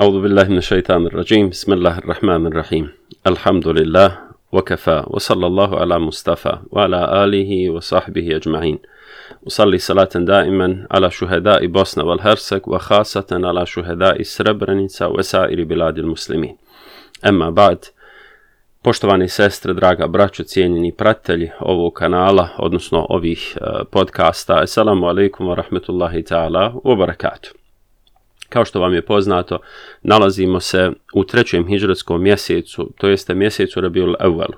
أعوذ بالله من الشيطان الرجيم بسم الله الرحمن الرحيم الحمد لله وكفى وصلى الله على مصطفى وعلى آله وصحبه أجمعين أصلي صلاة دائما على شهداء بوسنا والهرسك وخاصة على شهداء سربرنيca وسائر بلاد المسلمين أما بعد Poštovane sestre, draga braćo, cijenjeni pratitelji ovog kanala, odnosno ovih uh, podcasta, Assalamu alaikum wa rahmetullahi ta'ala wa barakatuh. Kao što vam je poznato, nalazimo se u trećem hijđarskom mjesecu, to jeste mjesecu Rabiul Awal.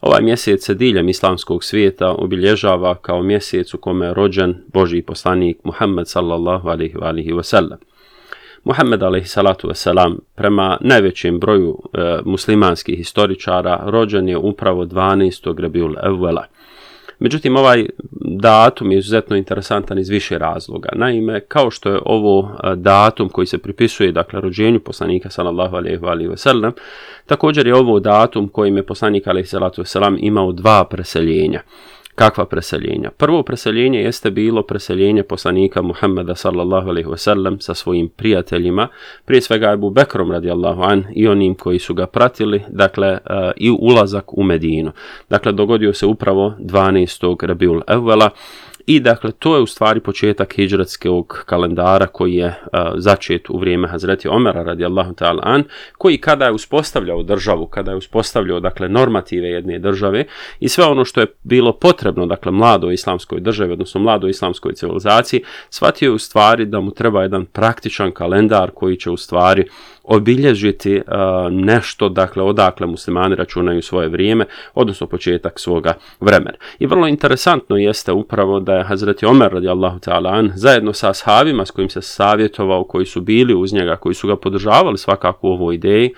Ovaj mjesec se diljem islamskog svijeta obilježava kao mjesec u kome je rođen Boži poslanik Muhammed sallallahu alaihi alihi wasallam. Muhammed alaihi salatu wasalam prema najvećem broju e, muslimanskih historičara rođen je upravo 12. Rabiul evvela Međutim, ovaj datum je izuzetno interesantan iz više razloga. Naime, kao što je ovo e, datum koji se pripisuje dakle rođenju poslanika sallallahu alejhi također je ovo datum kojim je poslanik alejhi salatu imao dva preseljenja. Kakva preseljenja? Prvo preseljenje jeste bilo preseljenje poslanika Muhammeda sallallahu alejhi wasallam sa svojim prijateljima, prije svega Abu Bekrom radijallahu an i onim koji su ga pratili, dakle e, i ulazak u Medinu. Dakle dogodio se upravo 12. Rabiul Evvela i dakle, to je u stvari početak hijđratskog kalendara koji je uh, začet u vrijeme Hazreti Omera radijallahu ta'ala an, koji kada je uspostavljao državu, kada je uspostavljao dakle normative jedne države i sve ono što je bilo potrebno dakle mladoj islamskoj državi, odnosno mladoj islamskoj civilizaciji, shvatio je u stvari da mu treba jedan praktičan kalendar koji će u stvari obilježiti e, nešto, dakle, odakle muslimani računaju svoje vrijeme, odnosno početak svoga vremena. I vrlo interesantno jeste upravo da je Hazreti Omer radijallahu ta'ala an zajedno sa ashabima s kojim se savjetovao, koji su bili uz njega, koji su ga podržavali svakako u ovoj ideji,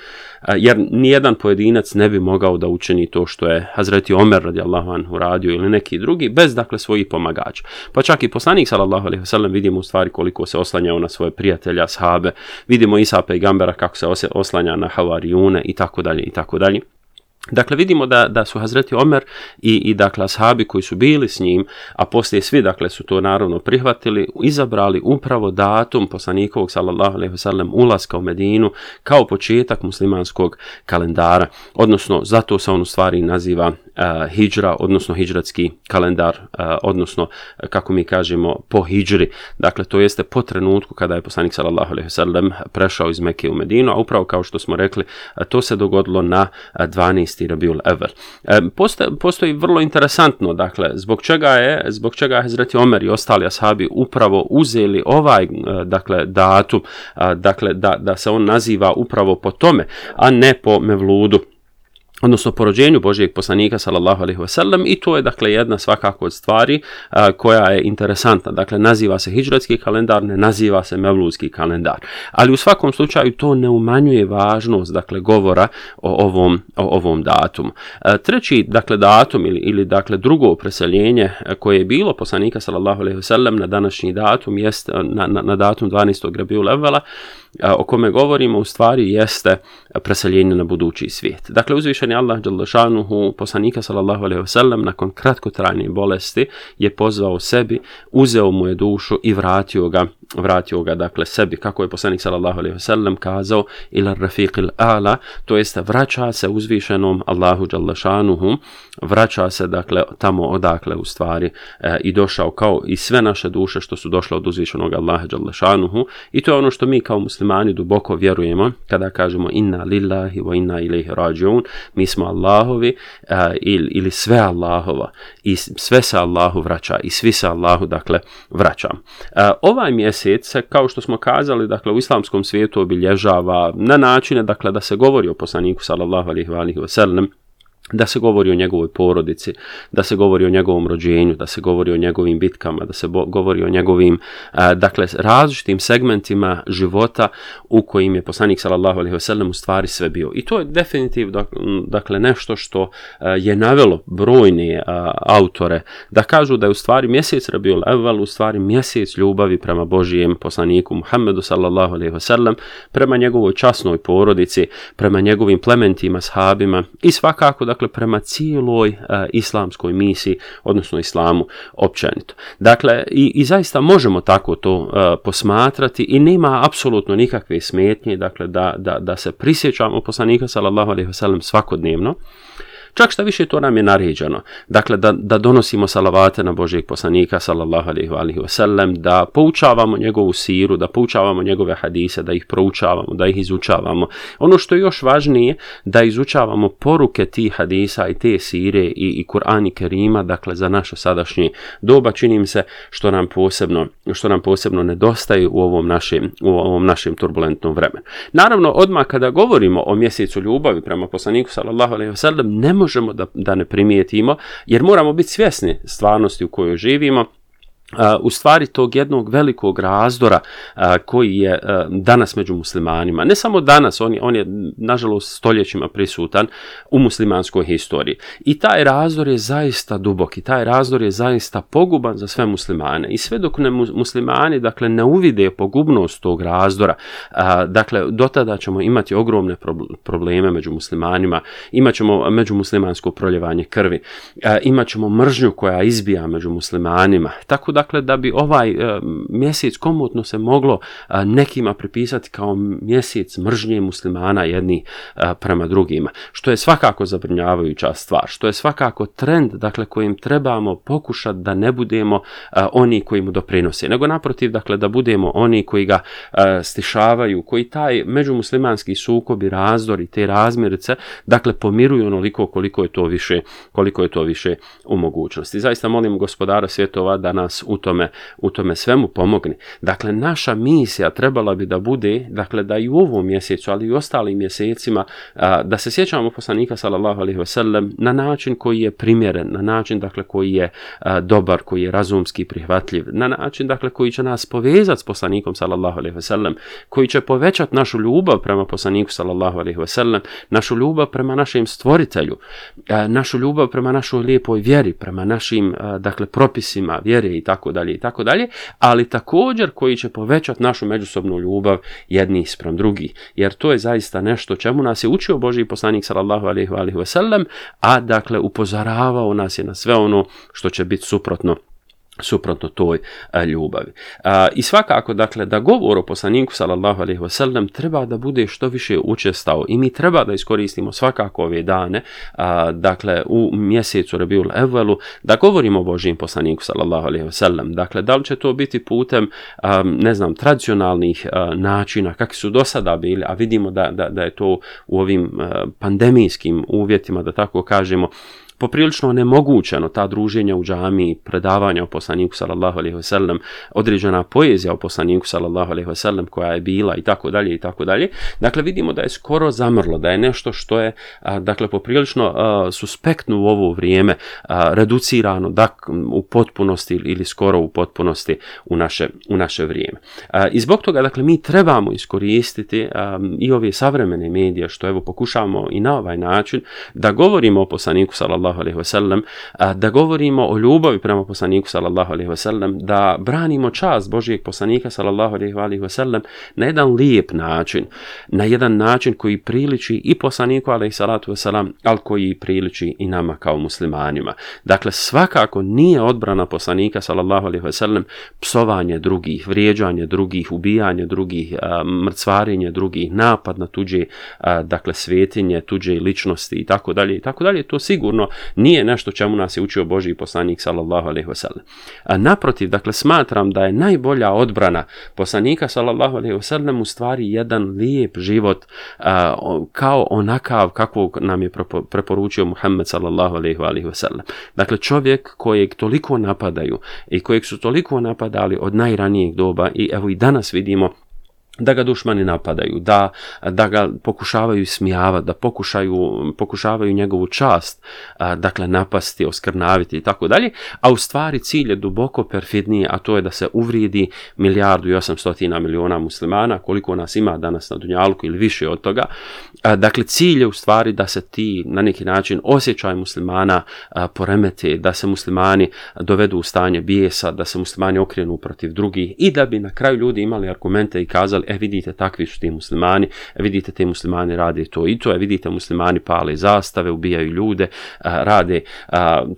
jer nijedan pojedinac ne bi mogao da učini to što je Hazreti Omer radijallahu anhu radio ili neki drugi bez dakle svojih pomagača. Pa čak i poslanik sallallahu alejhi ve vidimo u stvari koliko se oslanjao na svoje prijatelja, sahabe. Vidimo Isa gambera kako se oslanja na havarijune i tako dalje i tako dalje. Dakle, vidimo da, da su Hazreti Omer i, i dakle, ashabi koji su bili s njim, a poslije svi, dakle, su to naravno prihvatili, izabrali upravo datum poslanikovog, sallallahu alaihi ulaska u Medinu kao početak muslimanskog kalendara. Odnosno, zato se on u stvari naziva E, hijra, odnosno hijratski kalendar, e, odnosno e, kako mi kažemo po hijri. Dakle, to jeste po trenutku kada je poslanik sallallahu alejhi prešao iz Mekke u Medinu, a upravo kao što smo rekli, to se dogodilo na 12. Rabiul ever. Postoji vrlo interesantno, dakle, zbog čega je zbog čega je Omer i ostali ashabi upravo uzeli ovaj dakle datum, dakle da, da se on naziva upravo po tome, a ne po Mevludu odnosno po rođenju Božijeg poslanika sallallahu alejhi wasallam i to je dakle jedna svakako od stvari koja je interesantna. Dakle naziva se hijđretski kalendar, ne naziva se mevludski kalendar. Ali u svakom slučaju to ne umanjuje važnost dakle govora o ovom o ovom datumu. treći dakle datum ili, ili dakle drugo preseljenje koje je bilo poslanika sallallahu alejhi na današnji datum jest na, na, datum 12. Rabiul o kome govorimo u stvari jeste preseljenje na budući svijet. Dakle, uzvišeni Allah Đalešanuhu, poslanika sallallahu alaihi wasallam, nakon kratkotrajne bolesti je pozvao sebi, uzeo mu je dušu i vratio ga, vratio ga dakle sebi, kako je poslanik sallallahu alaihi wasallam kazao ila il ala, to jest vraća se uzvišenom Allahu Đalešanuhu, vraća se dakle tamo odakle u stvari e, i došao kao i sve naše duše što su došle od uzvišenog Allaha Đalešanuhu i to je ono što mi kao muslim muslimani duboko vjerujemo kada kažemo inna lillahi wa inna ilaihi rađun, mi smo Allahovi uh, ili, ili sve Allahova i sve se Allahu vraća i svi se Allahu dakle vraćam. ovaj mjesec, kao što smo kazali, dakle u islamskom svijetu obilježava na načine dakle da se govori o poslaniku sallallahu alihi wa da se govori o njegovoj porodici, da se govori o njegovom rođenju, da se govori o njegovim bitkama, da se govori o njegovim a, dakle različitim segmentima života u kojim je poslanik sallallahu alejhi ve u stvari sve bio. I to je definitivno dakle nešto što je navelo brojni autore da kažu da je u stvari mjesec Rabiul Evval u stvari mjesec ljubavi prema Božijem poslaniku Muhammedu sallallahu alejhi ve prema njegovoj časnoj porodici, prema njegovim plementima, sahabima i svakako da dakle, dakle prema cijeloj e, islamskoj misiji, odnosno islamu općenito. Dakle, i, i zaista možemo tako to e, posmatrati i nema apsolutno nikakve smetnje, dakle, da, da, da se prisjećamo poslanika sallallahu alaihi wasallam svakodnevno, Čak što više to nam je naređeno. Dakle, da, da donosimo salavate na Božijeg poslanika, sallallahu alaihi wa sallam, da poučavamo njegovu siru, da poučavamo njegove hadise, da ih proučavamo, da ih izučavamo. Ono što je još važnije, da izučavamo poruke tih hadisa i te sire i, i Kur'an Kerima, dakle, za naše sadašnje doba, činim se što nam posebno, što nam posebno nedostaje u ovom našem, u ovom našem turbulentnom vremenu. Naravno, odmah kada govorimo o mjesecu ljubavi prema poslaniku, sallallahu alaihi ne možemo da, da ne primijetimo jer moramo biti svjesni stvarnosti u kojoj živimo u stvari tog jednog velikog razdora koji je danas među muslimanima. Ne samo danas, on je, on je nažalost stoljećima prisutan u muslimanskoj historiji. I taj razdor je zaista dubok i taj razdor je zaista poguban za sve muslimane. I sve dok ne muslimani dakle, ne uvide pogubnost tog razdora, dakle, do tada ćemo imati ogromne probleme među muslimanima, imat ćemo među muslimansko proljevanje krvi, imat ćemo mržnju koja izbija među muslimanima. Tako da dakle da bi ovaj e, mjesec komutno se moglo e, nekima pripisati kao mjesec mržnje muslimana jedni e, prema drugima, što je svakako zabrinjavajuća stvar, što je svakako trend dakle kojim trebamo pokušati da ne budemo oni koji mu doprinose, nego naprotiv dakle da budemo oni koji ga stišavaju, koji taj međumuslimanski sukob i razdor i te razmirice dakle pomiruju onoliko koliko je to više koliko je to više u mogućnosti. Zaista molim gospodara svjetova da nas u tome, u tome svemu pomogni. Dakle, naša misija trebala bi da bude, dakle, da i u ovom mjesecu, ali i u ostalim mjesecima, da se sjećamo poslanika, sallallahu alaihi na način koji je primjeren, na način, dakle, koji je dobar, koji je razumski prihvatljiv, na način, dakle, koji će nas povezati s poslanikom, sallallahu alaihi koji će povećati našu ljubav prema poslaniku, sallallahu alaihi našu ljubav prema našem stvoritelju, našu ljubav prema našoj lijepoj vjeri, prema našim, dakle, propisima vjere i tako tako dalje i tako dalje, ali također koji će povećati našu međusobnu ljubav jedni sprem drugi. Jer to je zaista nešto čemu nas je učio Boži poslanik sallallahu alejhi ve sellem, a dakle upozoravao nas je na sve ono što će biti suprotno suprotno toj e, ljubavi. I svakako, dakle, da govor o poslaniku, sallallahu alaihi wasallam, treba da bude što više učestao i mi treba da iskoristimo svakako ove dane, dakle, u mjesecu Rabiul Evelu, da govorimo o Božijem poslaniku, sallallahu alaihi wasallam. Dakle, da li će to biti putem, ne znam, tradicionalnih načina, kakvi su do sada bili, a vidimo da, da, da je to u ovim pandemijskim uvjetima, da tako kažemo, poprilično onemogućeno ta druženja u džami, predavanja o poslaniku sallallahu alejhi određena poezija o poslaniku sallallahu koja je bila i tako dalje i tako dalje. Dakle vidimo da je skoro zamrlo, da je nešto što je dakle poprilično suspektno u ovo vrijeme reducirano da u potpunosti ili skoro u potpunosti u naše u naše vrijeme. I zbog toga dakle mi trebamo iskoristiti i ove savremene medije što evo pokušavamo i na ovaj način da govorimo o poslaniku sallallahu sallallahu da govorimo o ljubavi prema poslaniku sallallahu alaihi da branimo čast Božijeg poslanika sallallahu alaihi wasallam na jedan lijep način, na jedan način koji priliči i poslaniku alaihi salatu wasallam, ali koji priliči i nama kao muslimanima. Dakle, svakako nije odbrana poslanika sallallahu alaihi psovanje drugih, vrijeđanje drugih, ubijanje drugih, mrcvarenje drugih, napad na tuđe, dakle, svetinje, tuđe ličnosti i tako dalje i tako dalje. To sigurno nije nešto čemu nas je učio Božji poslanik sallallahu alaihi wasallam. Naprotiv, dakle smatram da je najbolja odbrana poslanika sallallahu alaihi wasallam u stvari jedan lijep život kao onakav kakvog nam je preporučio Muhammed sallallahu alaihi wasallam. Dakle čovjek kojeg toliko napadaju i kojeg su toliko napadali od najranijeg doba i evo i danas vidimo da ga dušmani napadaju, da, da ga pokušavaju smijavati, da pokušaju, pokušavaju njegovu čast, dakle napasti, oskrnaviti i tako dalje, a u stvari cilj je duboko perfidniji, a to je da se uvridi milijardu i 800 miliona muslimana, koliko nas ima danas na Dunjalku ili više od toga. dakle, cilj je u stvari da se ti na neki način osjećaj muslimana poremeti, da se muslimani dovedu u stanje bijesa, da se muslimani okrenu protiv drugih i da bi na kraju ljudi imali argumente i kazali e vidite takvi su ti muslimani, e, vidite ti muslimani rade to i to, e vidite muslimani pale zastave, ubijaju ljude, e, rade e,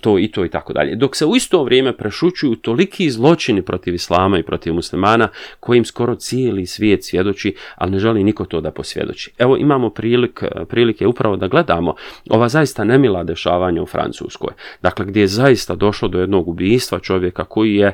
to i to i tako dalje. Dok se u isto vrijeme prešućuju toliki zločini protiv islama i protiv muslimana kojim skoro cijeli svijet svjedoči, ali ne želi niko to da posvjedoči. Evo imamo prilik, prilike upravo da gledamo ova zaista nemila dešavanja u Francuskoj. Dakle, gdje je zaista došlo do jednog ubijstva čovjeka koji je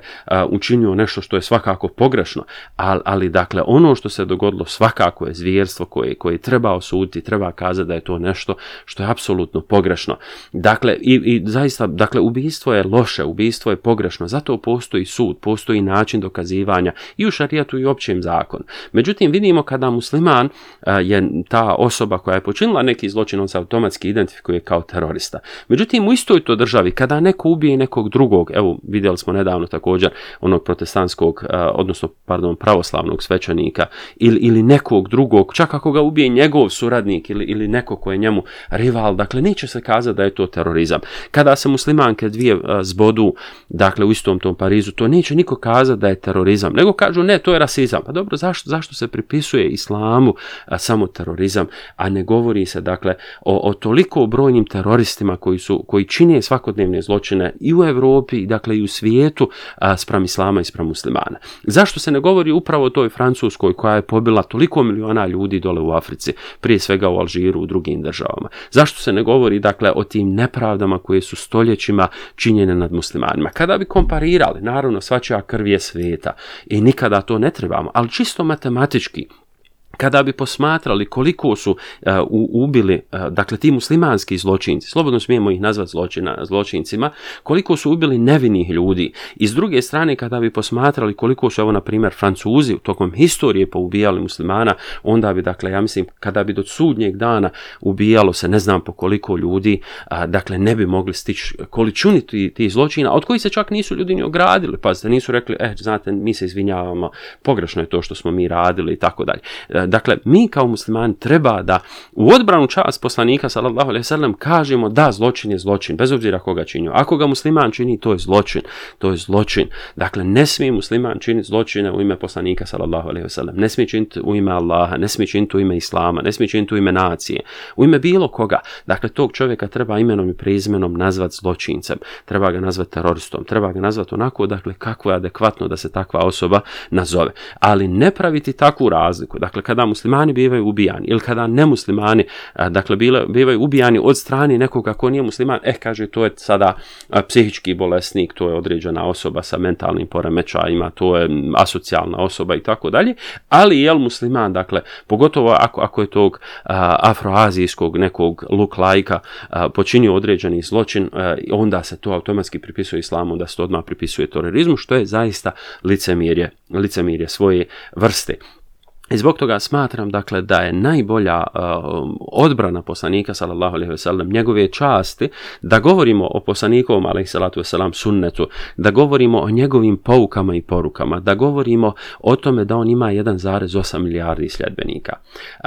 učinio nešto što je svakako pogrešno, ali, ali dakle ono što se dogodilo svakako je zvijerstvo koje, koje treba osuditi, treba kazati da je to nešto što je apsolutno pogrešno. Dakle, i, i zaista, dakle, ubijstvo je loše, ubistvo je pogrešno, zato postoji sud, postoji način dokazivanja i u šarijatu i u općem zakon. Međutim, vidimo kada musliman e, je ta osoba koja je počinila neki zločin, on se automatski identifikuje kao terorista. Međutim, u istoj to državi, kada neko ubije nekog drugog, evo, vidjeli smo nedavno također onog protestantskog, a, e, odnosno, pardon, pravoslavnog svećenika ili, ili nekog drugog, čak ako ga ubije njegov suradnik ili, ili neko ko je njemu rival, dakle neće se kazati da je to terorizam. Kada se muslimanke dvije zbodu, dakle u istom tom Parizu, to neće niko kazati da je terorizam, nego kažu ne, to je rasizam. Pa dobro, zašto, zašto se pripisuje islamu a, samo terorizam, a ne govori se dakle o, toliko brojnim teroristima koji, su, koji čine svakodnevne zločine i u Europi, dakle i u svijetu a, spram islama i spram muslimana. Zašto se ne govori upravo o toj Francuskoj koja je pobila toliko miliona ljudi dole u Africi, prije svega u Alžiru, u drugim državama. Zašto se ne govori dakle o tim nepravdama koje su stoljećima činjene nad muslimanima? Kada bi komparirali, naravno svačija krv je svijeta i nikada to ne trebamo, ali čisto matematički kada bi posmatrali koliko su e, ubili, e, dakle ti muslimanski zločinci, slobodno smijemo ih nazvati zločina, zločincima, koliko su ubili nevinih ljudi. I s druge strane, kada bi posmatrali koliko su, evo na primjer, Francuzi tokom historije poubijali muslimana, onda bi, dakle, ja mislim, kada bi do sudnjeg dana ubijalo se ne znam po koliko ljudi, dakle, ne bi mogli stići količuniti ti zločina, od kojih se čak nisu ljudi ni ogradili, pazite, nisu rekli, eh, znate, mi se izvinjavamo, pogrešno je to što smo mi radili i tako dalje Dakle, mi kao muslimani treba da u odbranu čas poslanika sallallahu alejhi kažemo da zločin je zločin bez obzira koga činio. Ako ga musliman čini, to je zločin, to je zločin. Dakle, ne smije musliman činiti zločine u ime poslanika sallallahu alejhi Ne smije činiti u ime Allaha, ne smije činiti u ime islama, ne smije činiti u ime nacije, u ime bilo koga. Dakle, tog čovjeka treba imenom i prezimenom nazvat zločincem, treba ga nazvati teroristom, treba ga nazvati onako dakle kako je adekvatno da se takva osoba nazove. Ali ne praviti takvu razliku. Dakle, kada kada muslimani bivaju ubijani ili kada nemuslimani dakle bile, bivaju ubijani od strane nekoga ako nije musliman, eh kaže to je sada psihički bolesnik, to je određena osoba sa mentalnim poremećajima, to je asocijalna osoba i tako dalje, ali jel musliman, dakle, pogotovo ako, ako je tog afroazijskog nekog look lajka počinio određeni zločin, onda se to automatski pripisuje islamu, da se to odmah pripisuje terorizmu, što je zaista licemirje, licemirje svoje vrste. I zbog toga smatram dakle da je najbolja uh, odbrana poslanika sallallahu alejhi ve sellem njegove časti da govorimo o poslanikovom alejhi salatu sunnetu, da govorimo o njegovim poukama i porukama, da govorimo o tome da on ima 1,8 milijardi sljedbenika.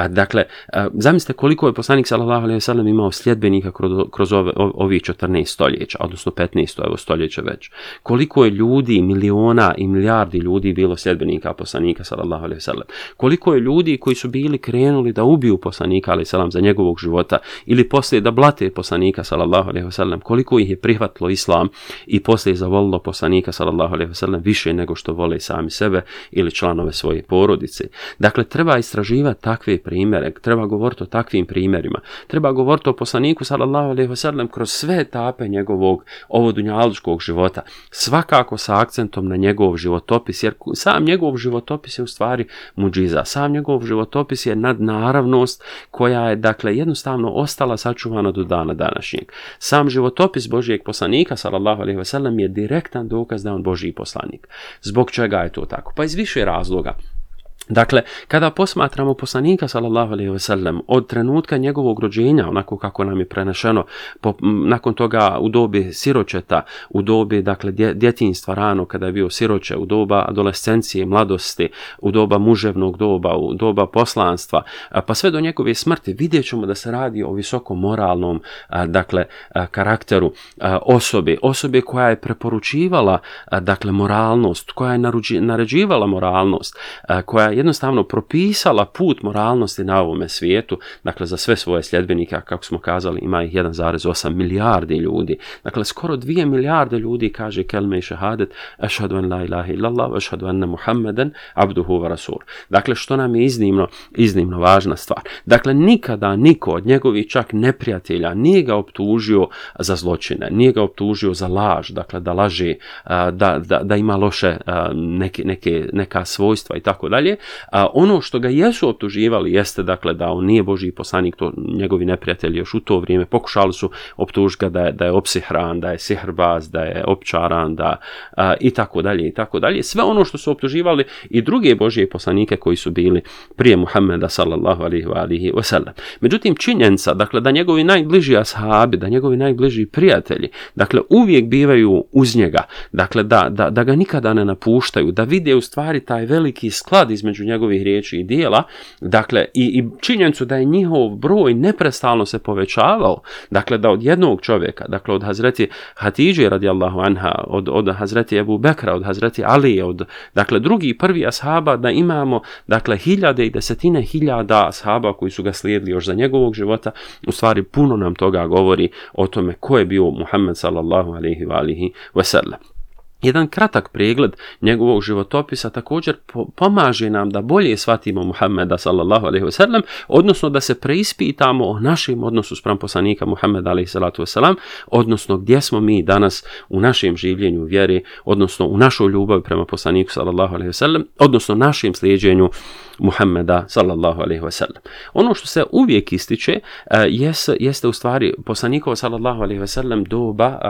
dakle, uh, zamislite koliko je poslanik sallallahu alejhi ve sellem imao sljedbenika kroz, ove, ovih 14 stoljeća, odnosno 15. stoljeća stoljeće već. Koliko je ljudi, miliona i milijardi ljudi bilo sljedbenika poslanika sallallahu alejhi ve sellem koliko je ljudi koji su bili krenuli da ubiju poslanika ali salam za njegovog života ili poslije da blate poslanika sallallahu alejhi ve sellem koliko ih je prihvatilo islam i poslije zavolilo poslanika sallallahu alejhi ve sellem više nego što vole sami sebe ili članove svoje porodice dakle treba istraživati takve primjere treba govoriti o takvim primjerima treba govoriti o poslaniku sallallahu alejhi ve sellem kroz sve etape njegovog ovo života svakako sa akcentom na njegov životopis jer sam njegov životopis je u stvari muđiza sam njegov životopis je nadnaravnost koja je dakle jednostavno ostala sačuvana do dana današnjeg. Sam životopis Božijeg poslanika sallallahu alejhi ve je direktan dokaz da on Božji poslanik. Zbog čega je to tako? Pa iz više razloga. Dakle, kada posmatramo poslanika sallallahu alejhi ve od trenutka njegovog rođenja, onako kako nam je prenešeno, po, nakon toga u dobi siročeta, u dobi dakle djetinjstva rano kada je bio siroče, u doba adolescencije, mladosti, u doba muževnog doba, u doba poslanstva, pa sve do njegove smrti vidjet ćemo da se radi o visoko moralnom dakle karakteru osobe, osobe koja je preporučivala dakle moralnost, koja je naređivala moralnost, koja je jednostavno propisala put moralnosti na ovome svijetu, dakle za sve svoje sljedbenike kako smo kazali, ima ih 1,8 milijardi ljudi. Dakle, skoro 2 milijarde ljudi kaže kelme i šehadet, ašhadu la ilaha muhammeden, abduhu wa Dakle, što nam je iznimno, iznimno važna stvar. Dakle, nikada niko od njegovih čak neprijatelja nije ga optužio za zločine, nije ga optužio za laž, dakle da laži, da, ima loše neke, neke, neka svojstva i tako dalje, a, ono što ga jesu optuživali jeste dakle da on nije Božji poslanik, to njegovi neprijatelji još u to vrijeme pokušali su optužiti ga da je, da je opsihran, da je sihrbaz, da je opčaran, da i tako dalje i tako dalje. Sve ono što su optuživali i druge Božje poslanike koji su bili prije Muhammeda sallallahu alihi wa Međutim, činjenica, dakle, da njegovi najbliži ashabi, da njegovi najbliži prijatelji, dakle, uvijek bivaju uz njega, dakle, da, da, da ga nikada ne napuštaju, da vide u stvari taj veliki sklad između između njegovih riječi i dijela, dakle, i, i činjenicu da je njihov broj neprestalno se povećavao, dakle, da od jednog čovjeka, dakle, od Hazreti Hatiđe radijallahu anha, od, od Hazreti Ebu Bekra, od Hazreti Ali, od, dakle, drugi i prvi ashaba, da imamo, dakle, hiljade i desetine hiljada ashaba koji su ga slijedili još za njegovog života, u stvari puno nam toga govori o tome ko je bio Muhammed sallallahu alaihi wa alihi wasallam. Jedan kratak pregled njegovog životopisa također pomaže nam da bolje shvatimo Muhammeda sallallahu alejhi ve odnosno da se preispitamo o našem odnosu spram poslanika Muhammeda alejhi salatu odnosno gdje smo mi danas u našem življenju vjeri, odnosno u našoj ljubavi prema poslaniku sallallahu alejhi odnosno našem slijedeđenju Muhammeda sallallahu alaihi wasallam. Ono što se uvijek ističe e, jeste u stvari poslanikova sallallahu alaihi wasallam doba e,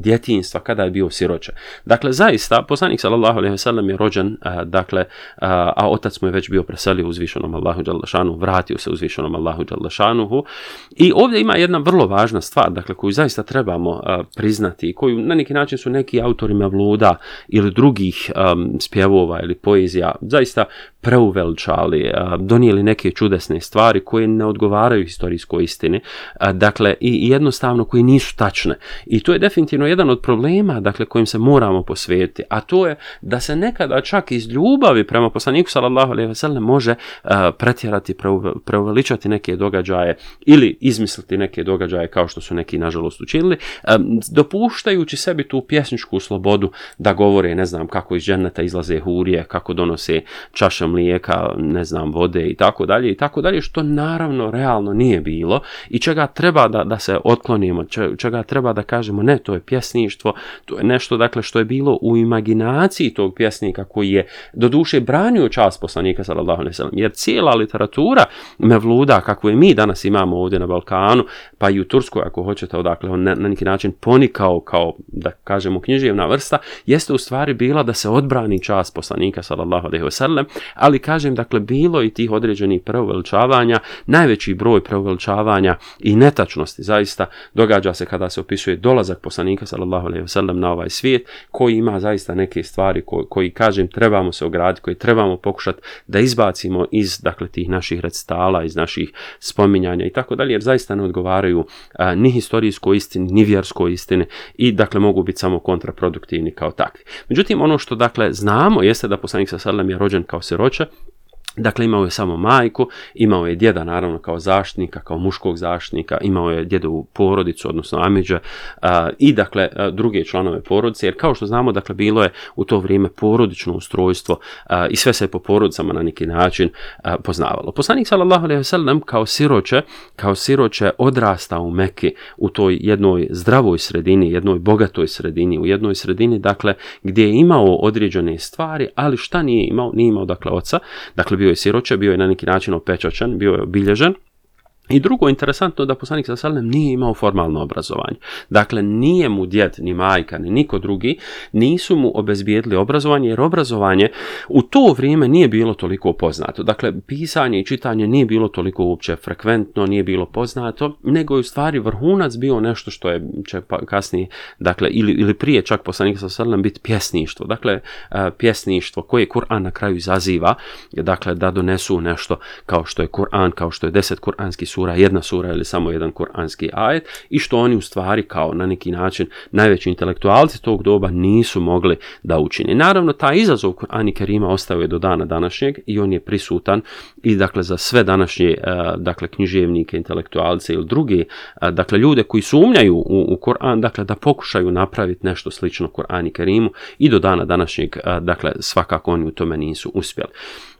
djetinstva kada je bio siroće. Dakle, zaista poslanik sallallahu alaihi wasallam je rođen, e, dakle, a otac mu je već bio preselio uzvišenom Allahu Đalašanu, vratio se uzvišenom Allahu I ovdje ima jedna vrlo važna stvar, dakle, koju zaista trebamo priznati i koju na neki način su neki autori Mevluda ili drugih spjevova ili poezija zaista preuveličali, donijeli neke čudesne stvari koje ne odgovaraju historijskoj istini, dakle i jednostavno koje nisu tačne. I to je definitivno jedan od problema dakle kojim se moramo posvetiti, a to je da se nekada čak iz ljubavi prema poslaniku sallallahu alejhi ve može pretjerati, preuveličati neke događaje ili izmisliti neke događaje kao što su neki nažalost učinili, dopuštajući sebi tu pjesničku slobodu da govore, ne znam, kako iz dženeta izlaze hurije, kako donose čaše mlijeka, ne znam, vode i tako dalje i tako dalje, što naravno realno nije bilo i čega treba da, da se otklonimo, čega treba da kažemo ne, to je pjesništvo, to je nešto dakle što je bilo u imaginaciji tog pjesnika koji je do duše branio čast poslanika sallallahu alejhi jer cijela literatura mevluda kakvu je mi danas imamo ovdje na Balkanu, pa i u Turskoj ako hoćete, odakle on na, neki način ponikao kao da kažemo književna vrsta, jeste u stvari bila da se odbrani čas poslanika sallallahu alejhi ali kažem, dakle, bilo i tih određenih preuveličavanja, najveći broj preuveličavanja i netačnosti zaista događa se kada se opisuje dolazak poslanika sallallahu alejhi ve na ovaj svijet koji ima zaista neke stvari koji, kažem trebamo se ograditi, koji trebamo pokušati da izbacimo iz dakle tih naših recitala, iz naših spominjanja i tako dalje jer zaista ne odgovaraju ni historijskoj istini, ni vjerskoj istini i dakle mogu biti samo kontraproduktivni kao takvi. Međutim ono što dakle znamo jeste da poslanik sallallahu je rođen kao Deutsche Dakle, imao je samo majku, imao je djeda naravno kao zaštnika, kao muškog zaštnika, imao je u porodicu, odnosno Amidža i dakle druge članove porodice, jer kao što znamo, dakle, bilo je u to vrijeme porodično ustrojstvo i sve se je po porodicama na neki način poznavalo. Poslanik sallallahu alejhi kao siroće, kao siroće odrasta u Meki, u toj jednoj zdravoj sredini, jednoj bogatoj sredini, u jednoj sredini dakle gdje je imao određene stvari, ali šta nije imao? Nije imao dakle oca, dakle bio bio je siroče, bio je na neki način opečačen, bio je obilježen i drugo, interesantno da poslanik sa Salem nije imao formalno obrazovanje. Dakle, nije mu djed, ni majka, ni niko drugi, nisu mu obezbijedili obrazovanje, jer obrazovanje u to vrijeme nije bilo toliko poznato. Dakle, pisanje i čitanje nije bilo toliko uopće frekventno, nije bilo poznato, nego je u stvari vrhunac bio nešto što je će pa, kasnije, dakle, ili, ili prije čak poslanik sa Salem biti pjesništvo. Dakle, e, pjesništvo koje Kur'an na kraju izaziva, dakle, da donesu nešto kao što je Kur'an, kao što je deset kur'anski su sura, jedna sura ili samo jedan koranski ajet i što oni u stvari kao na neki način najveći intelektualci tog doba nisu mogli da učine. Naravno, taj izazov Kur'ani Kerima ostao je do dana današnjeg i on je prisutan i dakle za sve današnje e, dakle književnike, intelektualce ili drugi e, dakle ljude koji sumnjaju u, Koran, dakle da pokušaju napraviti nešto slično Korani Kerimu i do dana današnjeg e, dakle svakako oni u tome nisu uspjeli.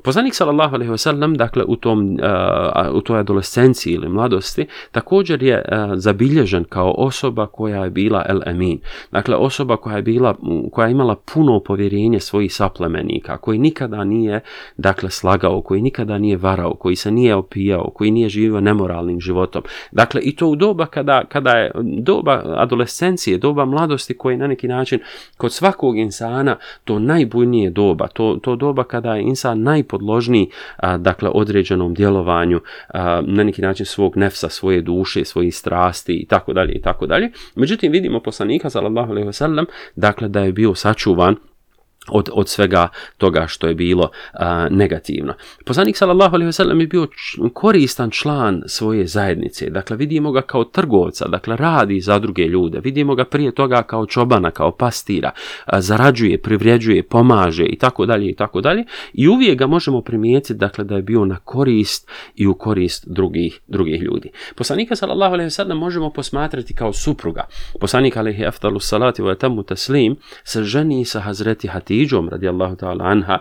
Poznanik sallallahu alejhi ve sellem dakle u tom eh, u toj adolescenciji ili mladosti također je eh, zabilježen kao osoba koja je bila el amin. Dakle osoba koja je bila koja je imala puno povjerenje svojih saplemenika, koji nikada nije dakle slagao, koji nikada nije varao, koji se nije opijao, koji nije živio nemoralnim životom. Dakle i to u doba kada, kada je doba adolescencije, doba mladosti koji na neki način kod svakog insana to najbujnije doba, to, to doba kada je insan naj podložniji dakle određenom djelovanju a, na neki način svog nefsa, svoje duše, svoje strasti i tako dalje i tako dalje. Međutim vidimo poslanika sallallahu alejhi ve sellem dakle da je bio sačuvan od, od svega toga što je bilo negativno. Poslanik sallallahu alejhi ve sellem je bio koristan član svoje zajednice. Dakle vidimo ga kao trgovca, dakle radi za druge ljude. Vidimo ga prije toga kao čobana, kao pastira, zarađuje, privređuje, pomaže i tako dalje i tako dalje. I uvijek ga možemo primijetiti dakle da je bio na korist i u korist drugih drugih ljudi. Poslanika sallallahu alejhi ve sellem možemo posmatrati kao supruga. Poslanik alejhi salati wa taslim se ženi sa Hazreti Hati Hadidžom radijallahu ta'ala anha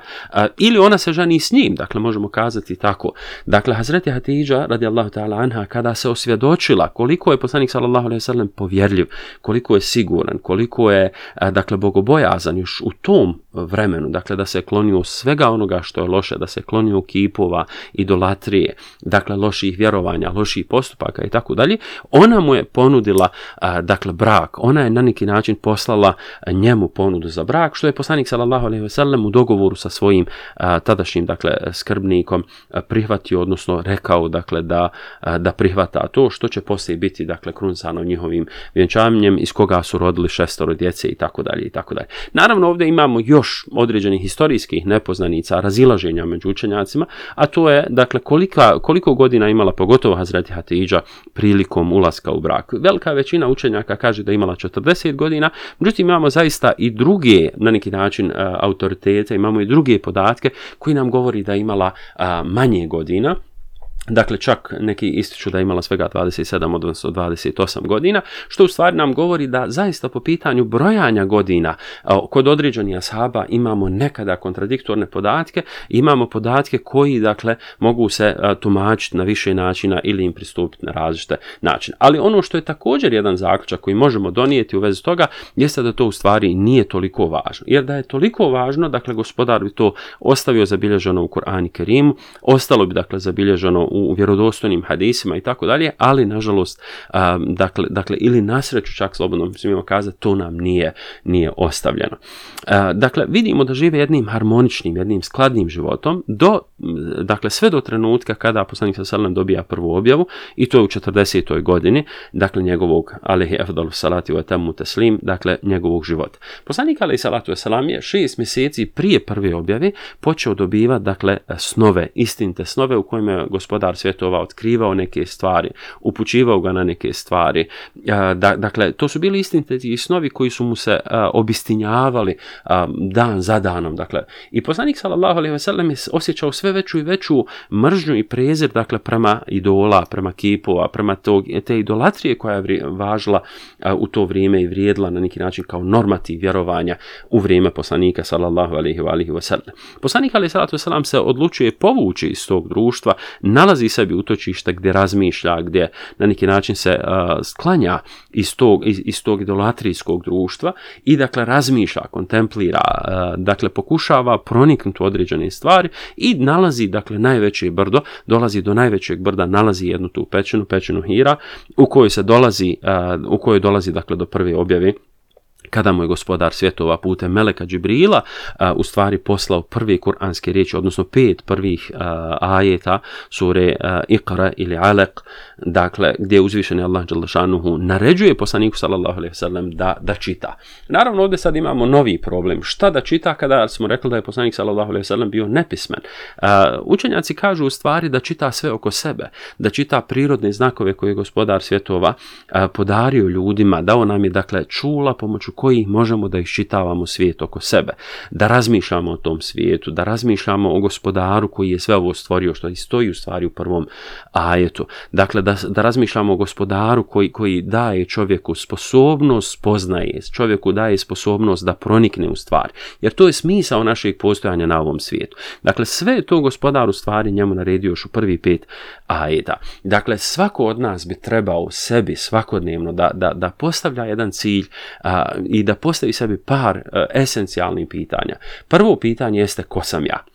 ili ona se ženi s njim, dakle možemo kazati tako. Dakle, Hazreti Hatidža radijallahu ta'ala anha kada se osvjedočila koliko je poslanik sallallahu alaihi sallam povjerljiv, koliko je siguran, koliko je dakle bogobojazan još u tom vremenu, dakle da se klonio svega onoga što je loše, da se klonio kipova, idolatrije, dakle loših vjerovanja, loših postupaka i tako dalje, ona mu je ponudila dakle brak, ona je na neki način poslala njemu ponudu za brak, što je poslanik sallallahu alejhi ve u dogovoru sa svojim tadašnjim dakle skrbnikom prihvatio odnosno rekao dakle da, da prihvata to što će poslije biti dakle krunsano njihovim vjenčanjem iz koga su rodili šestoro djece i tako dalje i tako dalje. Naravno ovdje imamo još određenih historijskih nepoznanica, razilaženja među učenjacima, a to je dakle kolika, koliko godina imala pogotovo Hazreti Hatidža prilikom ulaska u brak. Velika većina učenjaka kaže da imala 40 godina, međutim imamo zaista i druge na neki način autoritete, imamo i druge podatke koji nam govori da je imala manje godina Dakle, čak neki ističu da je imala svega 27, odnosno 28 godina, što u stvari nam govori da zaista po pitanju brojanja godina kod određenih asaba imamo nekada kontradiktorne podatke, imamo podatke koji, dakle, mogu se tumačiti na više načina ili im pristupiti na različite načine. Ali ono što je također jedan zaključak koji možemo donijeti u vezi toga, jeste da to u stvari nije toliko važno. Jer da je toliko važno, dakle, gospodar bi to ostavio zabilježeno u Korani Kerimu, ostalo bi, dakle, zabilježeno u vjerodostojnim hadisima i tako dalje, ali nažalost, dakle, dakle, ili nasreću čak slobodno smijemo kazati, to nam nije, nije ostavljeno. dakle, vidimo da žive jednim harmoničnim, jednim skladnim životom, do, dakle, sve do trenutka kada poslanik sa dobija prvu objavu, i to je u 40. godini, dakle, njegovog alihi afdalu salati wa tamu teslim, dakle, njegovog života. Poslanik alihi salatu Salam je šest mjeseci prije prve objave počeo dobivati, dakle, snove, istinite snove u kojima je gospod gospodar svjetova otkrivao neke stvari, upućivao ga na neke stvari. E, dakle, to su bili istiniti snovi koji su mu se e, obistinjavali e, dan za danom. Dakle, i poslanik sallallahu alejhi ve je osjećao sve veću i veću mržnju i prezir dakle prema idola, prema kipova, prema tog, te idolatrije koja je važila u to vrijeme i vrijedila na neki način kao normativ vjerovanja u vrijeme poslanika sallallahu alejhi ve Poslanik alejhi salatu se odlučuje povući iz tog društva, na nalazi sebi utočište, gdje razmišlja, gdje na neki način se sklanja iz tog, iz, tog idolatrijskog društva i dakle razmišlja, kontemplira, dakle pokušava proniknuti u određene stvari i nalazi dakle najveće brdo, dolazi do najvećeg brda, nalazi jednu tu pećinu, pećinu Hira, u kojoj se dolazi, u kojoj dolazi dakle do prve objave kada mu je gospodar svjetova putem Meleka Džibrila u stvari poslao prvi kuranske riječi, odnosno pet prvih ajeta sure Iqra ili Alek dakle gdje uzvišeni Allah naređuje poslaniku sallallahu alaihi sallam da, da čita. Naravno ovdje sad imamo novi problem. Šta da čita kada smo rekli da je poslanik sallallahu alaihi sallam, bio nepismen? Učenjaci kažu u stvari da čita sve oko sebe, da čita prirodne znakove koje je gospodar svjetova podario ljudima, dao nam je dakle čula pomoću koji možemo da iščitavamo svijet oko sebe, da razmišljamo o tom svijetu, da razmišljamo o gospodaru koji je sve ovo stvorio, što i stoji u stvari u prvom ajetu. Dakle, da, da razmišljamo o gospodaru koji, koji daje čovjeku sposobnost spoznaje, čovjeku daje sposobnost da pronikne u stvar, Jer to je smisao našeg postojanja na ovom svijetu. Dakle, sve to gospodar u stvari njemu naredio još u prvi pet ajeta. Dakle, svako od nas bi trebao sebi svakodnevno da, da, postavlja jedan cilj, i da postavi sebi par e, esencijalnih pitanja. Prvo pitanje jeste ko sam ja?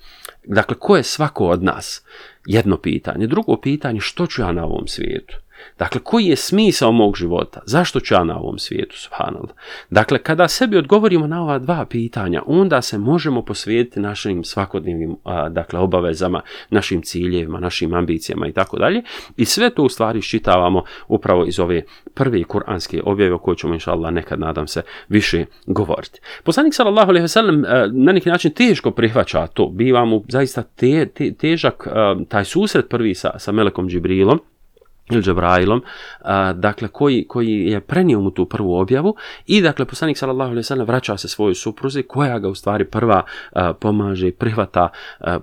Dakle, ko je svako od nas? Jedno pitanje. Drugo pitanje, što ću ja na ovom svijetu? Dakle, koji je smisao mog života? Zašto ću ja na ovom svijetu, subhanallah? Dakle, kada sebi odgovorimo na ova dva pitanja, onda se možemo posvijetiti našim svakodnevnim dakle, obavezama, našim ciljevima, našim ambicijama i tako dalje. I sve to u stvari ščitavamo upravo iz ove prve kuranske objave o kojoj ćemo, inša Allah, nekad nadam se više govoriti. Poslanik sallallahu alejhi ve na neki način teško prihvaća to. bivamo zaista težak e, taj susret prvi sa, sa Melekom Džibrilom ili Džabrailom, dakle, koji, koji je prenio mu tu prvu objavu i, dakle, poslanik sallallahu alaihi vraća se svojoj supruzi koja ga u stvari prva pomaže i prihvata,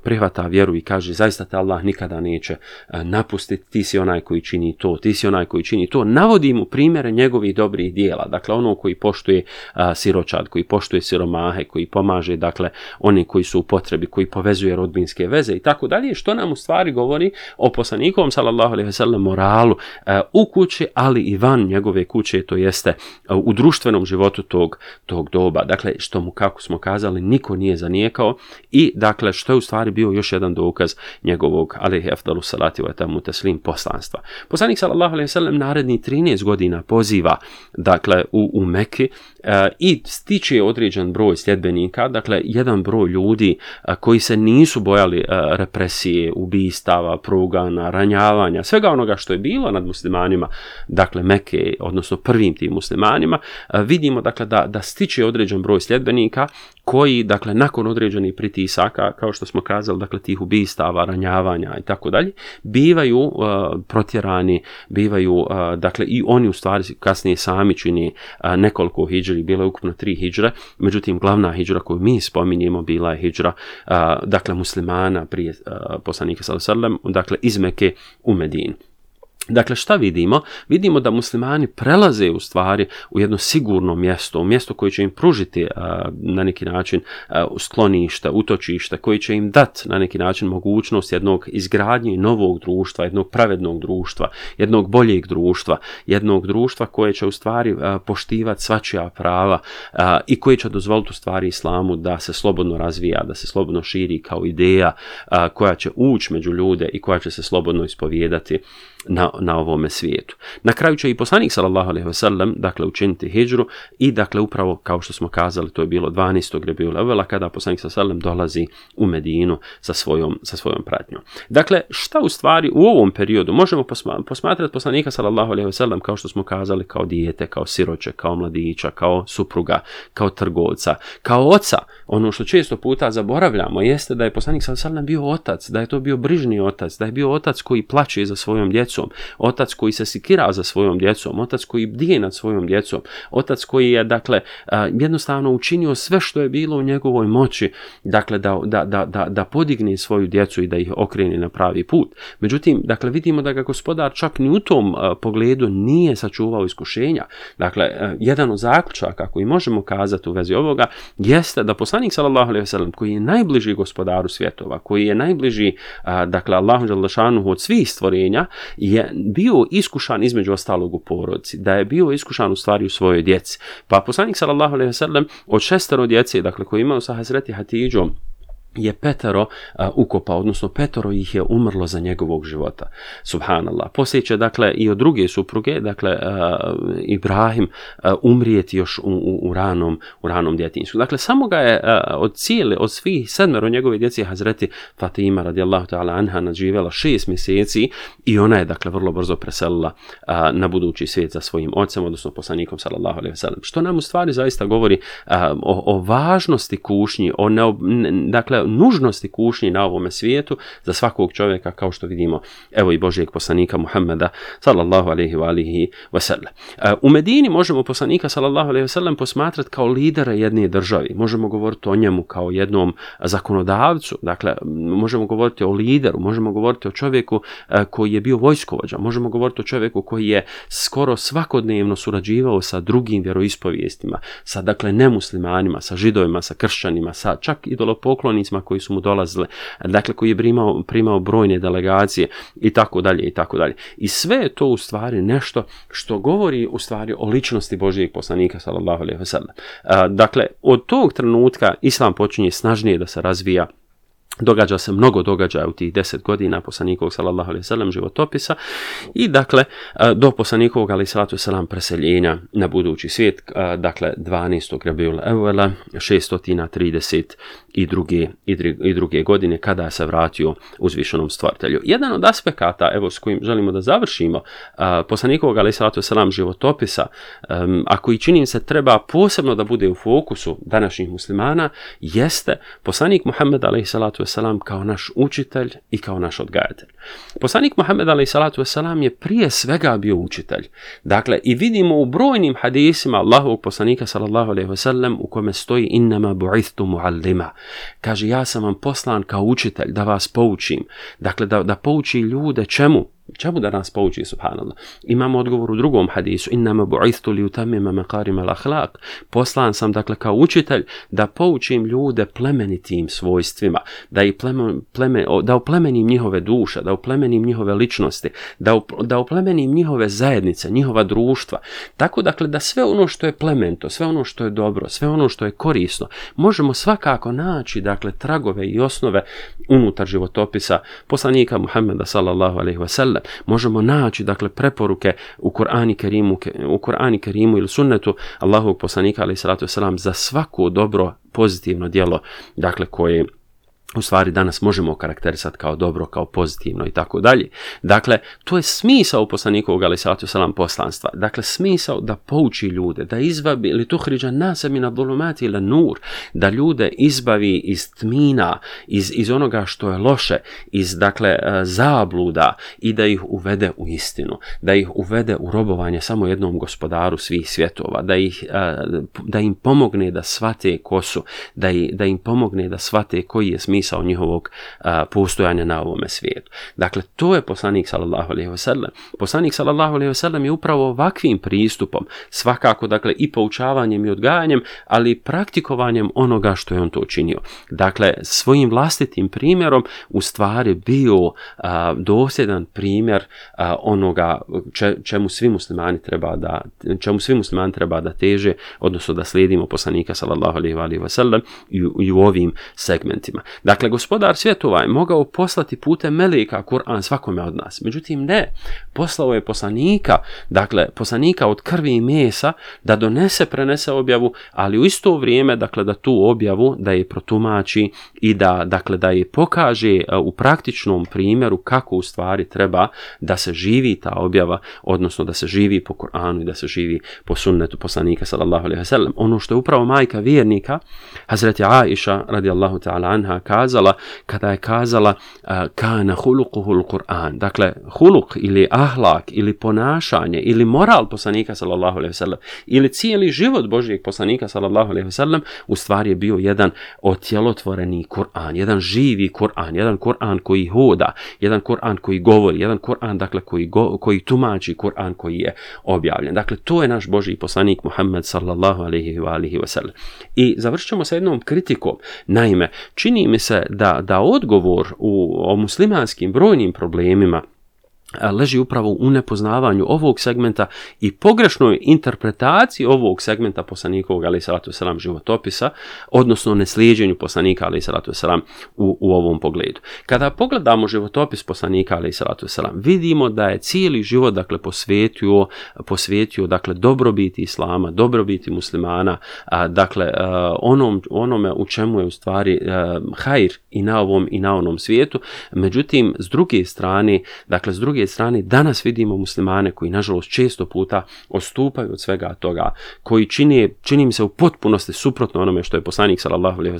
prihvata vjeru i kaže zaista te Allah nikada neće napustiti, ti si onaj koji čini to, ti si onaj koji čini to. Navodi mu primjere njegovih dobrih dijela, dakle, ono koji poštuje siročad, koji poštuje siromahe, koji pomaže, dakle, oni koji su u potrebi, koji povezuje rodbinske veze i tako dalje, što nam u stvari govori o poslanikom sallallahu mora E, u kući, ali i van njegove kuće, to jeste e, u društvenom životu tog, tog doba. Dakle, što mu, kako smo kazali, niko nije zanijekao i, dakle, što je u stvari bio još jedan dokaz njegovog, ali eftalu salati teslim, poslanstva. Poslanik, sallallahu alaihi sallam, naredni 13 godina poziva, dakle, u, u Meki e, i stiče određen broj sljedbenika, dakle, jedan broj ljudi koji se nisu bojali represije, ubistava, progana, ranjavanja, svega onoga što je bilo nad muslimanima, dakle Meke, odnosno prvim tim muslimanima, e, vidimo dakle da, da stiče određen broj sljedbenika koji dakle nakon određenih pritisaka, kao što smo kazali, dakle tih ubistava, ranjavanja i tako dalje, bivaju e, protjerani, bivaju e, dakle i oni u stvari kasnije sami čini nekoliko hidžri, bilo je ukupno tri hidžre, međutim glavna hidžra koju mi spominjemo bila je hidžra dakle muslimana prije poslanika sallallahu dakle iz Meke u Medinu. Dakle, šta vidimo? Vidimo da muslimani prelaze u stvari u jedno sigurno mjesto, u mjesto koje će im pružiti na neki način sklonište, utočište, koji će im dati na neki način mogućnost jednog izgradnje novog društva, jednog pravednog društva, jednog boljeg društva, jednog društva koje će u stvari poštivati svačija prava i koje će dozvoliti u stvari islamu da se slobodno razvija, da se slobodno širi kao ideja koja će ući među ljude i koja će se slobodno ispovijedati na na ovome svijetu. Na kraju će i poslanik sallallahu alejhi ve sellem dakle učiniti hidžru i dakle upravo kao što smo kazali to je bilo 12. Rebiul Evela kada poslanik sallallahu alejhi dolazi u Medinu sa svojom sa svojom pratnjom. Dakle, šta u stvari u ovom periodu možemo posma, posmatrati poslanika sallallahu alejhi ve sellem kao što smo kazali kao dijete, kao siroče, kao mladića, kao supruga, kao trgovca, kao oca ono što često puta zaboravljamo jeste da je poslanik sallallahu bio otac, da je to bio brižni otac, da je bio otac koji plaće za svojom djecom, otac koji se sikira za svojom djecom, otac koji bdije nad svojom djecom, otac koji je dakle jednostavno učinio sve što je bilo u njegovoj moći, dakle da, da, da, da podigne svoju djecu i da ih okrene na pravi put. Međutim, dakle vidimo da ga gospodar čak ni u tom pogledu nije sačuvao iskušenja. Dakle, jedan od zaključaka koji možemo kazati u vezi ovoga jeste da poslanik poslanik sallallahu alejhi ve sellem koji je najbliži gospodaru svjetova, koji je najbliži dakle Allahu dželle od svih stvorenja je bio iskušan između ostalog u porodici, da je bio iskušan u stvari u svojoj djeci. Pa poslanik sallallahu alejhi ve sellem od šestero djece, dakle koji imao sa Hazreti Hatidžom je Petero ukopa odnosno Petero ih je umrlo za njegovog života. Subhanallah. Poslije će dakle i od druge supruge, dakle Ibrahim umrijeti još u, ranom, u ranom djetinjstvu. Dakle, samo ga je od cijele, od svih sedmero njegove djeci, Hazreti Fatima radijallahu ta'ala anha nadživjela šest mjeseci i ona je dakle vrlo brzo preselila na budući svijet za svojim ocem, odnosno poslanikom sallallahu alaihi Što nam u stvari zaista govori o, važnosti kušnji, o dakle nužnosti kušnji na ovome svijetu za svakog čovjeka kao što vidimo evo i Božijeg poslanika Muhammeda sallallahu alaihi wa alihi wasallam. E, u Medini možemo poslanika sallallahu alaihi wasallam posmatrati kao lidera jedne države. Možemo govoriti o njemu kao jednom zakonodavcu, dakle možemo govoriti o lideru, možemo govoriti o čovjeku e, koji je bio vojskovođa, možemo govoriti o čovjeku koji je skoro svakodnevno surađivao sa drugim vjeroispovijestima, sa dakle nemuslimanima, sa židovima, sa kršćanima, sa čak idolopoklonima koji su mu dolazili, dakle koji je primao, primao brojne delegacije i tako dalje i tako dalje. I sve je to u stvari nešto što govori u stvari o ličnosti Božijeg poslanika sallallahu alejhi ve Dakle, od tog trenutka islam počinje snažnije da se razvija Događa se mnogo događaja u tih deset godina poslanikovog sallallahu alaihi sallam životopisa i dakle do poslanikovog alaihi sallatu sallam preseljenja na budući svijet, dakle 12. Rabiula 632. i druge godine kada je se vratio uzvišenom stvartelju. Jedan od aspekata evo, s kojim želimo da završimo poslanikovog alaihi sallatu sallam životopisa, a koji čini se treba posebno da bude u fokusu današnjih muslimana, jeste poslanik Muhammed alaihi sallatu salatu kao naš učitelj i kao naš odgajatelj. Poslanik Muhammed alaih salatu wasalam je prije svega bio učitelj. Dakle, i vidimo u brojnim hadisima Allahovog poslanika sallallahu alaihi wasalam u kome stoji innama bu'ithtu muallima. Kaže, ja sam vam poslan kao učitelj da vas poučim. Dakle, da, da pouči ljude čemu? Čemu da nas pouči, subhanallah? Imamo odgovor u drugom hadisu. Innama bu'istu li utamima makarim Poslan sam, dakle, kao učitelj da poučim ljude plemenitim svojstvima. Da, i pleme, da oplemenim njihove duše, da oplemenim njihove ličnosti, da, up, da oplemenim njihove zajednice, njihova društva. Tako, dakle, da sve ono što je plemento, sve ono što je dobro, sve ono što je korisno, možemo svakako naći, dakle, tragove i osnove unutar životopisa poslanika Muhammeda sallallahu alaihi wasallam Možemo naći dakle preporuke u Kur'ani Kerimu, u Kur'ani Kerimu ili sunnetu Allahovog poslanika ali salatu selam za svako dobro pozitivno djelo dakle koje u stvari danas možemo karakterisati kao dobro, kao pozitivno i tako dalje. Dakle, to je smisao poslanikovog ali salatu salam poslanstva. Dakle, smisao da pouči ljude, da izbavi ili tuhriđa nasami na dolomati ili nur, da ljude izbavi iz tmina, iz, iz onoga što je loše, iz dakle e, zabluda i da ih uvede u istinu, da ih uvede u robovanje samo jednom gospodaru svih svjetova, da, ih, e, da im pomogne da svate ko su, da, da im pomogne da svate koji je smisao smisao njihovog postojanja na ovome svijetu. Dakle, to je poslanik sallallahu alejhi ve Poslanik sallallahu alejhi je upravo ovakvim pristupom, svakako dakle i poučavanjem i odgajanjem, ali i praktikovanjem onoga što je on to učinio. Dakle, svojim vlastitim primjerom u stvari bio dosjedan primjer onoga čemu svi muslimani treba da čemu svi muslimani treba da teže, odnosno da slijedimo poslanika sallallahu alejhi ve i, u ovim segmentima. Dakle, Dakle, gospodar svjetova je mogao poslati putem melika Kur'an svakome od nas. Međutim, ne. Poslao je poslanika, dakle, poslanika od krvi i mesa da donese, prenese objavu, ali u isto vrijeme, dakle, da tu objavu, da je protumači i da, dakle, da je pokaže e, u praktičnom primjeru kako u stvari treba da se živi ta objava, odnosno da se živi po Kur'anu i da se živi po sunnetu poslanika sallallahu Ono što je upravo majka vjernika Hazreti Aisha radijallahu ta'ala anha kazala kada je kazala kana hulukuhul Kur'an. Dakle, huluk ili ahlak ili ponašanje ili moral poslanika sallallahu alejhi ve ili cijeli život Božijeg poslanika sallallahu alejhi ve u stvari je bio jedan otjelotvoreni Kur'an, jedan živi Kur'an, jedan Kur'an koji hoda, jedan Kur'an koji govori, jedan Kur'an dakle koji go, koji tumači Kur'an koji je objavljen. Dakle, to je naš Božji poslanik Muhammed sallallahu alejhi ve alihi I završćemo sa jednom kritikom. Naime, čini mi se da, da odgovor u, o muslimanskim brojnim problemima leži upravo u nepoznavanju ovog segmenta i pogrešnoj interpretaciji ovog segmenta poslanikovog ali salatu selam životopisa, odnosno neslijeđenju poslanika ali salatu selam u, u ovom pogledu. Kada pogledamo životopis poslanika ali salatu selam, vidimo da je cijeli život dakle posvetio posvetio dakle dobrobiti islama, dobrobiti muslimana, a, dakle onom, onome u čemu je u stvari hajr i na ovom i na onom svijetu. Međutim, s druge strane, dakle s druge druge strane danas vidimo muslimane koji nažalost često puta ostupaju od svega toga, koji čini, čini mi se u potpunosti suprotno onome što je poslanik sallallahu alejhi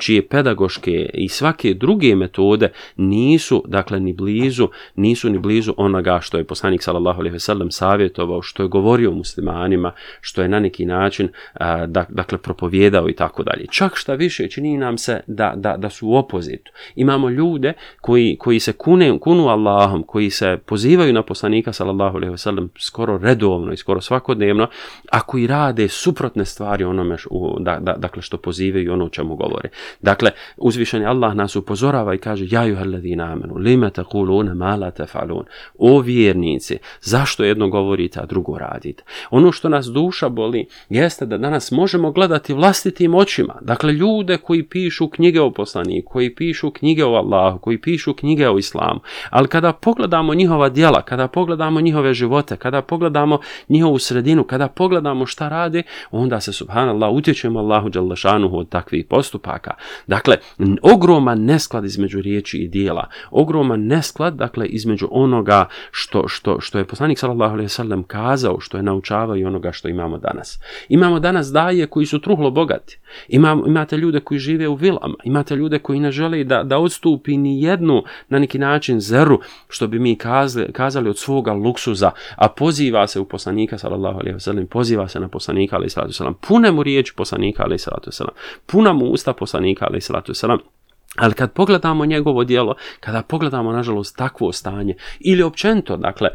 čije pedagoške i svake druge metode nisu dakle ni blizu, nisu ni blizu onoga što je poslanik sallallahu alejhi savjetovao, što je govorio muslimanima, što je na neki način a, dakle propovjedao i tako dalje. Čak šta više čini nam se da, da, da su u opozitu. Imamo ljude koji, koji se kune, kunu Allahom, koji se pozivaju na poslanika sallallahu alejhi ve sellem skoro redovno i skoro svakodnevno, ako i rade suprotne stvari onome dakle što pozivaju ono o čemu govore. Dakle, uzvišeni Allah nas upozorava i kaže: "Ja juhalladina amanu lima taquluna ma la tafalun." O vjernici, zašto jedno govorite, a drugo radite? Ono što nas duša boli jeste da danas možemo gledati vlastitim očima. Dakle, ljude koji pišu knjige o poslaniku, koji pišu knjige o Allahu, koji pišu knjige o islamu. Ali kada pogledamo njihova djela, kada pogledamo njihove živote, kada pogledamo njihovu sredinu, kada pogledamo šta radi, onda se subhanallah utječemo Allahu od takvih postupaka. Dakle, ogroman nesklad između riječi i djela, ogroman nesklad dakle između onoga što, što, što je poslanik sallallahu alejhi kazao, što je naučavao i onoga što imamo danas. Imamo danas daje koji su truhlo bogati. Imamo, imate ljude koji žive u vilama, imate ljude koji ne žele da, da odstupi ni jednu na neki način zeru, što bi mi kazali, kazali od svoga luksuza, a poziva se u poslanika sallallahu alejhi ve poziva se na poslanika alejhi salatu selam. pune mu riječ poslanika alejhi salatu selam. Puna mu usta poslanika alejhi salatu selam. Ali kad pogledamo njegovo djelo, kada pogledamo nažalost takvo stanje ili općenito, dakle,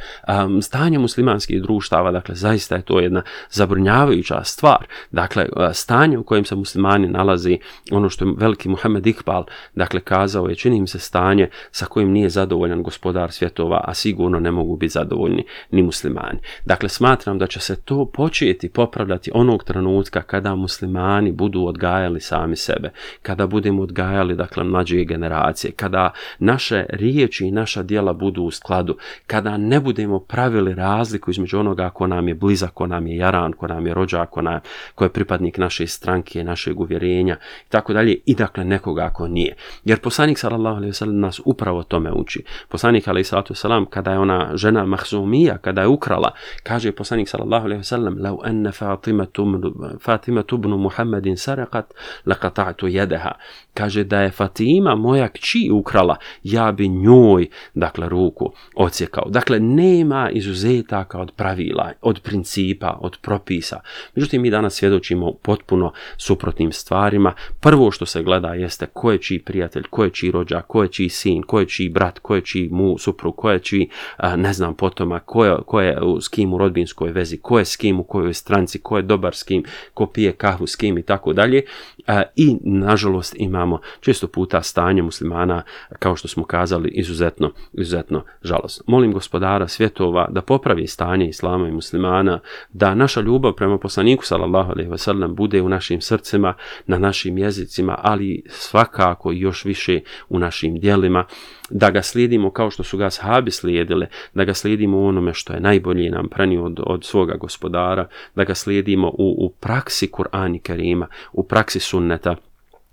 stanje muslimanskih društava, dakle, zaista je to jedna zabrinjavajuća stvar. Dakle, stanje u kojem se muslimani nalazi, ono što je veliki Muhammed Iqbal, dakle, kazao je, čini im se stanje sa kojim nije zadovoljan gospodar svjetova, a sigurno ne mogu biti zadovoljni ni muslimani. Dakle, smatram da će se to početi popravljati onog trenutka kada muslimani budu odgajali sami sebe, kada budemo odgajali, dakle, mlađe generacije, kada naše riječi i naša djela budu u skladu, kada ne budemo pravili razliku između onoga ko nam je blizak, ko nam je jaran, ko nam je rođak, ko, ko je pripadnik naše stranke, našeg uvjerenja i tako dalje i dakle nekoga ako nije. Jer poslanik sallallahu nas upravo tome uči. Poslanik alejhi kada je ona žena Mahzumija kada je ukrala, kaže poslanik sallallahu alejhi ve sellem: anna Fatima tubnu ibn sarakat, sarqat laqata'tu Kaže da je Fatima moja kći ukrala, ja bi njoj, dakle, ruku ocijekao. Dakle, nema izuzetaka od pravila, od principa, od propisa. Međutim, mi danas svjedočimo potpuno suprotnim stvarima. Prvo što se gleda jeste ko je čiji prijatelj, ko je čiji rođak, ko je čiji sin, ko je čiji brat, ko je čiji mu suprug, ko je čiji, ne znam, potoma, ko je, ko je s kim u rodbinskoj vezi, ko je s kim u kojoj stranci, ko je dobar s kim, ko pije kahu s kim i tako dalje. I, nažalost, ima često puta stanje muslimana, kao što smo kazali, izuzetno, izuzetno žalost. Molim gospodara svjetova da popravi stanje islama i muslimana, da naša ljubav prema poslaniku sallallahu alejhi ve bude u našim srcima, na našim jezicima, ali svakako još više u našim djelima da ga slijedimo kao što su ga sahabi slijedile, da ga slijedimo u onome što je najbolje nam pranio od, od svoga gospodara, da ga slijedimo u, u praksi Kur'ani Kerima, u praksi sunneta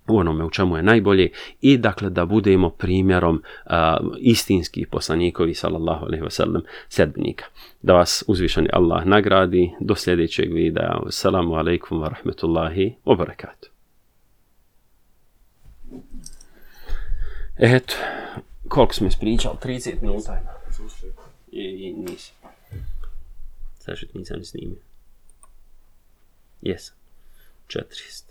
u onome u čemu je najbolji i dakle da budemo primjerom a, istinskih poslanikovi sallallahu alaihi wasallam sedbenika. Da vas uzvišeni Allah nagradi do sljedećeg videa. Assalamu alaikum wa rahmetullahi wa barakatuh. Eto, koliko smo ispričali? 30 minuta ima. I, i nisam. Zašto nisam snimio? Jesam. 4